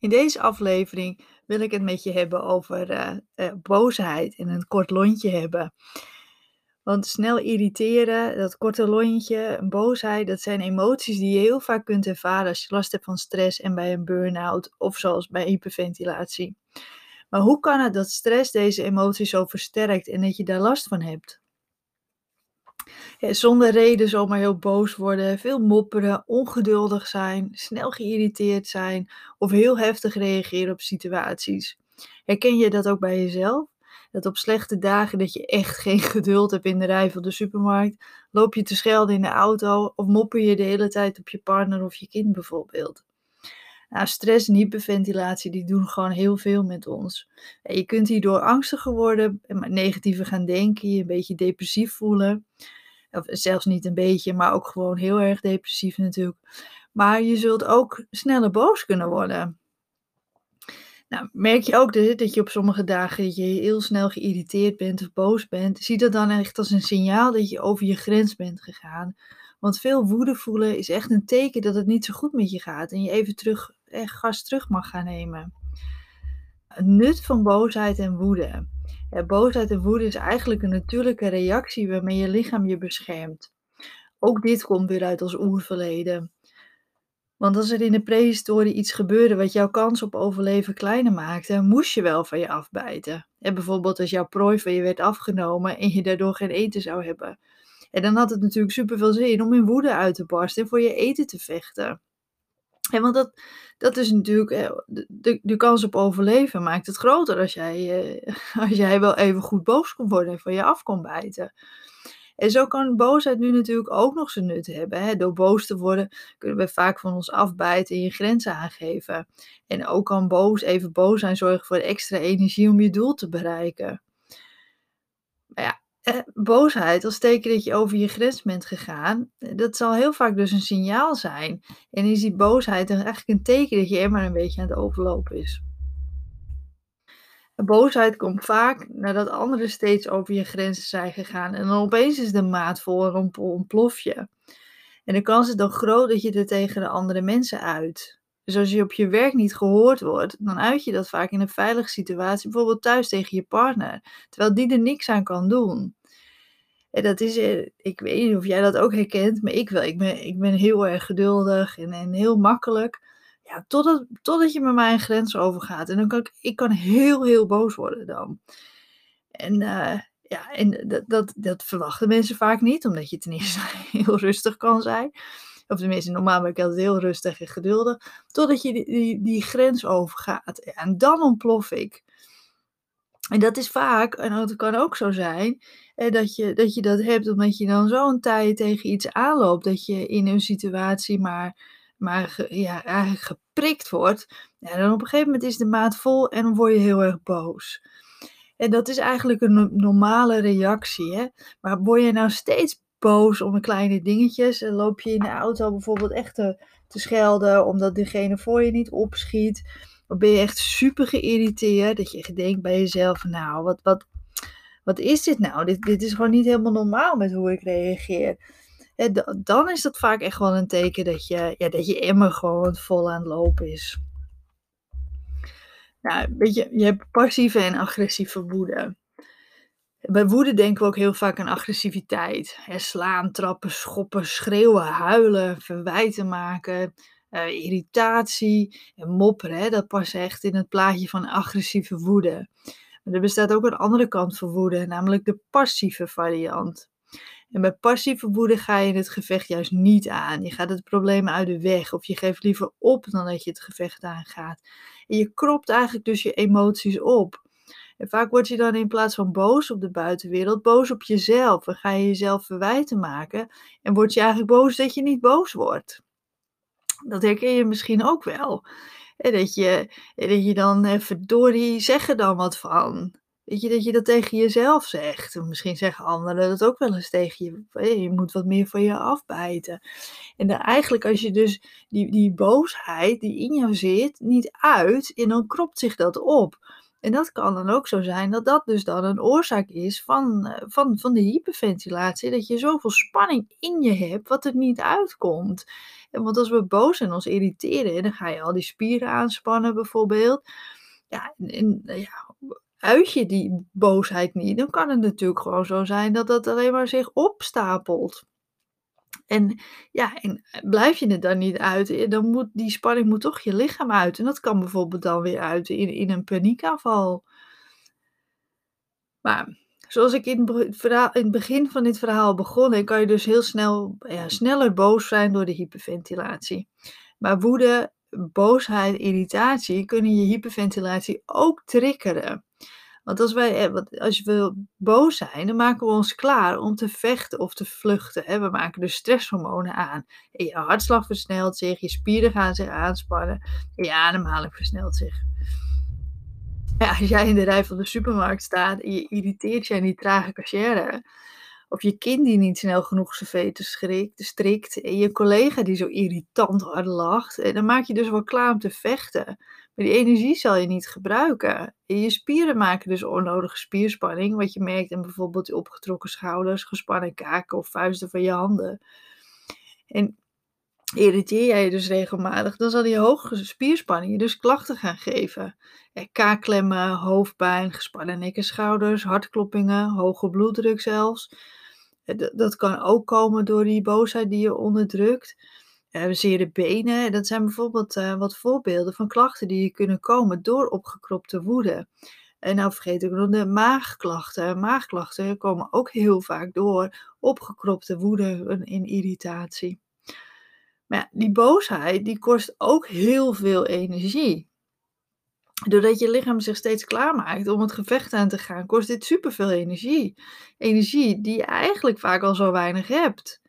In deze aflevering wil ik het met je hebben over uh, uh, boosheid en een kort lontje hebben. Want snel irriteren, dat korte lontje, boosheid, dat zijn emoties die je heel vaak kunt ervaren als je last hebt van stress en bij een burn-out of zoals bij hyperventilatie. Maar hoe kan het dat stress deze emoties zo versterkt en dat je daar last van hebt? Zonder reden zomaar heel boos worden, veel mopperen, ongeduldig zijn, snel geïrriteerd zijn of heel heftig reageren op situaties. Herken je dat ook bij jezelf? Dat op slechte dagen dat je echt geen geduld hebt in de rij van de supermarkt, loop je te schelden in de auto of mopper je de hele tijd op je partner of je kind bijvoorbeeld. Nou, stress en hyperventilatie die doen gewoon heel veel met ons. Je kunt hierdoor angstiger worden, negatiever gaan denken, je een beetje depressief voelen. Of zelfs niet een beetje, maar ook gewoon heel erg depressief natuurlijk. Maar je zult ook sneller boos kunnen worden. Nou, merk je ook dat je op sommige dagen je heel snel geïrriteerd bent of boos bent. Zie dat dan echt als een signaal dat je over je grens bent gegaan. Want veel woede voelen is echt een teken dat het niet zo goed met je gaat. En je even terug, echt gas terug mag gaan nemen. Een nut van boosheid en woede. Boosheid en woede is eigenlijk een natuurlijke reactie waarmee je lichaam je beschermt. Ook dit komt weer uit ons oerverleden. Want als er in de prehistorie iets gebeurde wat jouw kans op overleven kleiner maakte, moest je wel van je afbijten. En bijvoorbeeld als jouw prooi van je werd afgenomen en je daardoor geen eten zou hebben. En dan had het natuurlijk super veel zin om in woede uit te barsten en voor je eten te vechten. En want dat, dat is natuurlijk, eh, de, de, kans op overleven maakt het groter als jij, eh, als jij wel even goed boos kon worden en van je af kon bijten. En zo kan boosheid nu natuurlijk ook nog zijn nut hebben. Hè? Door boos te worden kunnen we vaak van ons afbijten en je grenzen aangeven. En ook kan boos, even boos zijn, zorgen voor extra energie om je doel te bereiken. Maar ja, boosheid als teken dat je over je grens bent gegaan, eh, dat zal heel vaak dus een signaal zijn. En is die boosheid eigenlijk een teken dat je er maar een beetje aan het overlopen is. boosheid komt vaak nadat anderen steeds over je grenzen zijn gegaan. En dan opeens is de maat vol en ontplof je. En de kans is dan groot dat je er tegen de andere mensen uit. Dus als je op je werk niet gehoord wordt, dan uit je dat vaak in een veilige situatie, bijvoorbeeld thuis tegen je partner, terwijl die er niks aan kan doen. En dat is, eh, ik weet niet of jij dat ook herkent, maar ik wel. Ik ben, ik ben heel erg geduldig en, en heel makkelijk. Ja, totdat, totdat je met mij een grens overgaat. En dan kan ik, ik kan heel, heel boos worden dan. En uh, ja, en dat, dat, dat verwachten mensen vaak niet, omdat je ten eerste heel rustig kan zijn. Of tenminste, normaal ben ik altijd heel rustig en geduldig. Totdat je die, die grens overgaat. En dan ontplof ik. En dat is vaak, en dat kan ook zo zijn, dat, je, dat je dat hebt omdat je dan zo'n tijd tegen iets aanloopt. Dat je in een situatie maar, maar ja, eigenlijk geprikt wordt. En dan op een gegeven moment is de maat vol en dan word je heel erg boos. En dat is eigenlijk een normale reactie. Hè? Maar word je nou steeds boos om kleine dingetjes. En loop je in de auto bijvoorbeeld echt te, te schelden omdat degene voor je niet opschiet. Of ben je echt super geïrriteerd dat je denkt bij jezelf, nou wat, wat, wat is dit nou? Dit, dit is gewoon niet helemaal normaal met hoe ik reageer. dan is dat vaak echt wel een teken dat je, ja, dat je emmer gewoon vol aan het lopen is. Nou, weet je, hebt passieve en agressieve woede. Bij woede denken we ook heel vaak aan agressiviteit. slaan, trappen, schoppen, schreeuwen, huilen, verwijten maken, uh, irritatie en mopperen. Dat past echt in het plaatje van agressieve woede. Er bestaat ook een andere kant van woede, namelijk de passieve variant. En bij passieve woede ga je het gevecht juist niet aan. Je gaat het probleem uit de weg of je geeft liever op dan dat je het gevecht aangaat. En je kropt eigenlijk dus je emoties op. En vaak word je dan in plaats van boos op de buitenwereld, boos op jezelf. En ga je jezelf verwijten maken. En word je eigenlijk boos dat je niet boos wordt. Dat herken je misschien ook wel. En dat je, dat je dan, eh, verdorie, zeg er dan wat van. Weet je, dat je dat tegen jezelf zegt. En misschien zeggen anderen dat ook wel eens tegen je. Je moet wat meer van je afbijten. En dan eigenlijk als je dus die, die boosheid die in jou zit, niet uit, en dan kropt zich dat op. En dat kan dan ook zo zijn dat dat dus dan een oorzaak is van, eh, van, van de hyperventilatie. Dat je zoveel spanning in je hebt wat er niet uitkomt. En want als we boos en ons irriteren, dan ga je al die spieren aanspannen bijvoorbeeld. Ja, en, ja, uit je die boosheid niet, dan kan het natuurlijk gewoon zo zijn dat dat alleen maar zich opstapelt. En ja, en blijf je het dan niet uit, dan moet die spanning moet toch je lichaam uit. En dat kan bijvoorbeeld dan weer uit in, in een paniekaanval. Maar zoals ik in het, in het begin van dit verhaal begon, kan je dus heel snel, ja, sneller boos zijn door de hyperventilatie. Maar woede, boosheid, irritatie kunnen je hyperventilatie ook triggeren. Want als, wij, eh, als we boos zijn, dan maken we ons klaar om te vechten of te vluchten. We maken dus stresshormonen aan. En je hartslag versnelt zich, je spieren gaan zich aanspannen. En je ademhaling versnelt zich. Als jij in de rij van de supermarkt staat en je irriteert je aan die trage cashier, of je kind die niet snel genoeg zijn veten strikt, en je collega die zo irritant hard lacht, en dan maak je dus wel klaar om te vechten. Die energie zal je niet gebruiken. je spieren maken dus onnodige spierspanning, wat je merkt in bijvoorbeeld opgetrokken schouders, gespannen kaken of vuisten van je handen. En irriteer jij je dus regelmatig, dan zal die hoge spierspanning je dus klachten gaan geven. kaakklemmen, hoofdpijn, gespannen nek en schouders, hartkloppingen, hoge bloeddruk zelfs. Dat kan ook komen door die boosheid die je onderdrukt uh, zere benen. Dat zijn bijvoorbeeld uh, wat voorbeelden van klachten die kunnen komen door opgekropte woede. En nou vergeet ik nog de maagklachten. Maagklachten komen ook heel vaak door opgekropte woede en irritatie. Maar ja, die boosheid die kost ook heel veel energie. Doordat je lichaam zich steeds klaarmaakt om het gevecht aan te gaan, kost dit superveel energie. Energie die je eigenlijk vaak al zo weinig hebt.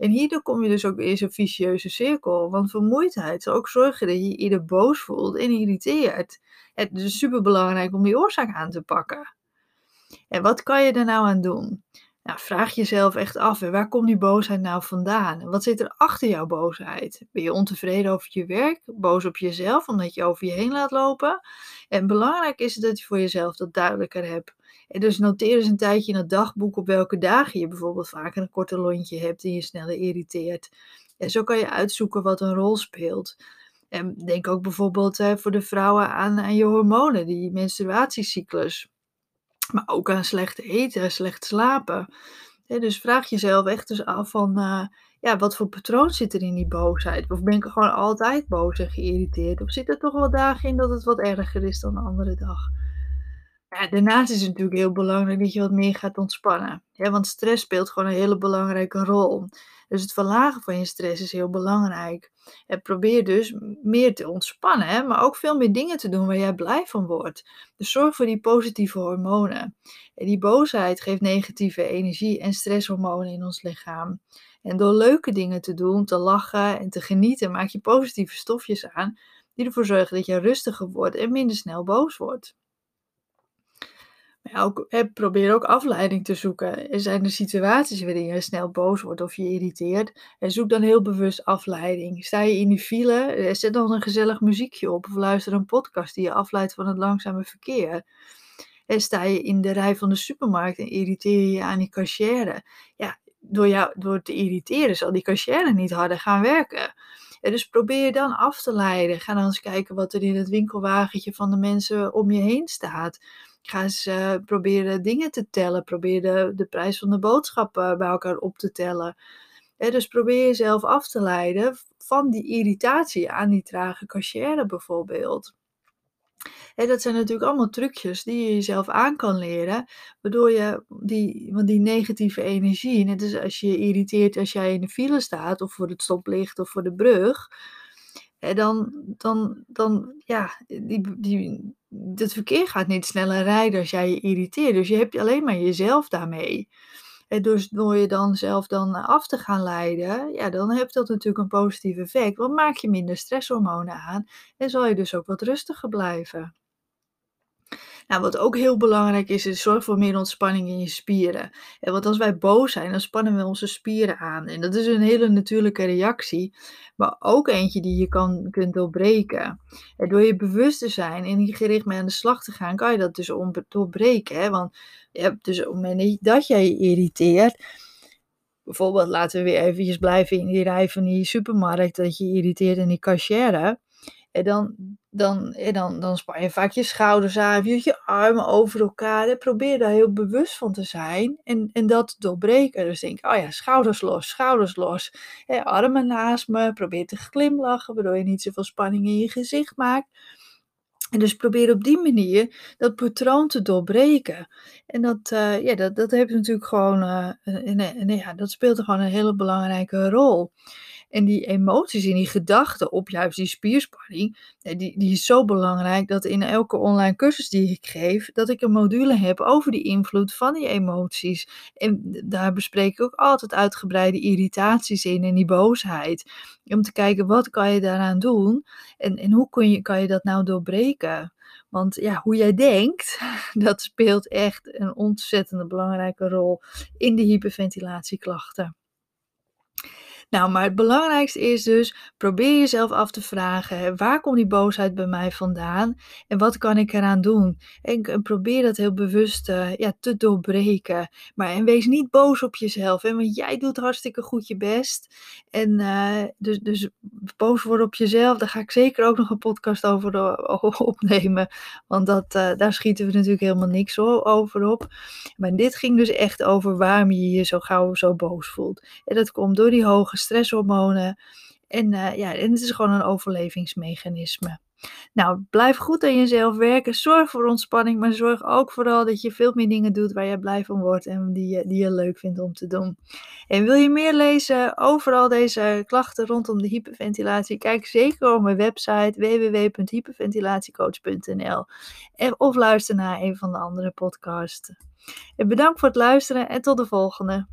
En hierdoor kom je dus ook in zo'n vicieuze cirkel. Want vermoeidheid zal ook zorgen dat je je ieder boos voelt en irriteert. Het is dus super belangrijk om die oorzaak aan te pakken. En wat kan je er nou aan doen? Nou, vraag jezelf echt af, waar komt die boosheid nou vandaan? Wat zit er achter jouw boosheid? Ben je ontevreden over je werk? Boos op jezelf omdat je over je heen laat lopen? En belangrijk is dat je voor jezelf dat duidelijker hebt. En dus noteer eens een tijdje in het dagboek op welke dagen je bijvoorbeeld vaker een korte lontje hebt en je sneller irriteert. En zo kan je uitzoeken wat een rol speelt. En denk ook bijvoorbeeld hè, voor de vrouwen aan, aan je hormonen, die menstruatiecyclus. Maar ook aan slecht eten, slecht slapen. dus vraag jezelf echt eens af van, uh, ja, wat voor patroon zit er in die boosheid? Of ben ik gewoon altijd boos en geïrriteerd? Of zit er toch wel dagen in dat het wat erger is dan de andere dag? Ja, daarnaast is het natuurlijk heel belangrijk dat je wat meer gaat ontspannen. Want stress speelt gewoon een hele belangrijke rol. Dus het verlagen van je stress is heel belangrijk. Probeer dus meer te ontspannen, hè, maar ook veel meer dingen te doen waar jij blij van wordt. Dus zorg voor die positieve hormonen. En die boosheid geeft negatieve energie en stresshormonen in ons lichaam. En door leuke dingen te doen, te lachen en te genieten, maak je positieve stofjes aan die ervoor zorgen dat je rustiger wordt en minder snel boos wordt. Probeer ook afleiding te zoeken. Er zijn er situaties waarin je snel boos wordt of je irriteert. En zoek dan heel bewust afleiding. Sta je in die file, eh, zet dan een gezellig muziekje op of luister een podcast die je afleidt van het langzame verkeer. En sta je in de rij van de supermarkt en irriteer je aan die cashier. Ja, door, jou, door te irriteren zal die cashier niet harder gaan werken. En dus probeer dan af te leiden. Ga dan eens kijken wat er in het winkelwagentje van de mensen om je heen staat. Ga eens uh, proberen dingen te tellen. Probeer de, de prijs van de boodschappen bij elkaar op te tellen. dus probeer jezelf af te leiden van die irritatie aan die trage cashier bijvoorbeeld. Dat zijn natuurlijk allemaal trucjes die je jezelf aan kan leren, waardoor je die, want die negatieve energie, net als als je je irriteert als jij in de file staat of voor het stoplicht of voor de brug, dan, dan, dan ja, die, die, het verkeer gaat niet sneller rijden als jij je irriteert. Dus je hebt alleen maar jezelf daarmee. Dus door je dan zelf dan af te gaan leiden, ja, dan heeft dat natuurlijk een positief effect. Want maak je minder stresshormonen aan en zal je dus ook wat rustiger blijven. Nou, wat ook heel belangrijk is, is zorg voor meer ontspanning in je spieren. En want als wij boos zijn, dan spannen we onze spieren aan. En dat is een hele natuurlijke reactie, maar ook eentje die je kan, kunt doorbreken. En door je bewust te zijn en hier gericht mee aan de slag te gaan, kan je dat dus doorbreken. Hè? Want hebt dus op het moment dat jij je irriteert, bijvoorbeeld laten we weer eventjes blijven in die rij van die supermarkt, dat je irriteert in die cashier. En dan, dan, en dan, dan span je vaak je schouders aan, je je armen over elkaar. En probeer daar heel bewust van te zijn en, en dat doorbreken. Dus denk, oh ja, schouders los, schouders los. armen naast me, probeer te glimlachen, waardoor je niet zoveel spanning in je gezicht maakt. En dus probeer op die manier dat patroon te doorbreken. En dat, uh, ja, dat, dat heeft natuurlijk gewoon, uh, ja, dat speelt gewoon een hele belangrijke rol. En die emoties en die gedachten op juist die spierspanning, die, die is zo belangrijk dat in elke online cursus die ik geef, dat ik een module heb over die invloed van die emoties. En daar bespreek ik ook altijd uitgebreide irritaties in en die boosheid. Om te kijken wat kan je daaraan doen en, en hoe kun je, kan je dat nou doorbreken. Want ja, hoe jij denkt, dat speelt echt een ontzettende belangrijke rol in de hyperventilatieklachten. Nou, maar het belangrijkste is dus, probeer jezelf af te vragen, waar komt die boosheid bij mij vandaan en wat kan ik eraan doen? En, probeer dat heel bewust uh, ja, te doorbreken. Maar en wees niet boos op jezelf, hè, want jij doet hartstikke goed je best. En uh, dus, dus boos worden op jezelf, daar ga ik zeker ook nog een podcast over opnemen, want dat, daar schieten we natuurlijk helemaal niks over op. Maar dit ging dus echt over waarom je je zo gauw zo boos voelt. En dat komt door die hoge stresshormonen. En, uh, ja, en het is gewoon een overlevingsmechanisme. Nou, blijf goed aan jezelf werken. Zorg voor ontspanning, maar zorg ook vooral dat je veel meer dingen doet waar je blij van wordt en die je, die je leuk vindt om te doen. En wil je meer lezen over al deze klachten rondom de hyperventilatie? Kijk zeker op mijn website www.hyperventilatiecoach.nl of luister naar een van de andere podcasts. En bedankt voor het luisteren en tot de volgende.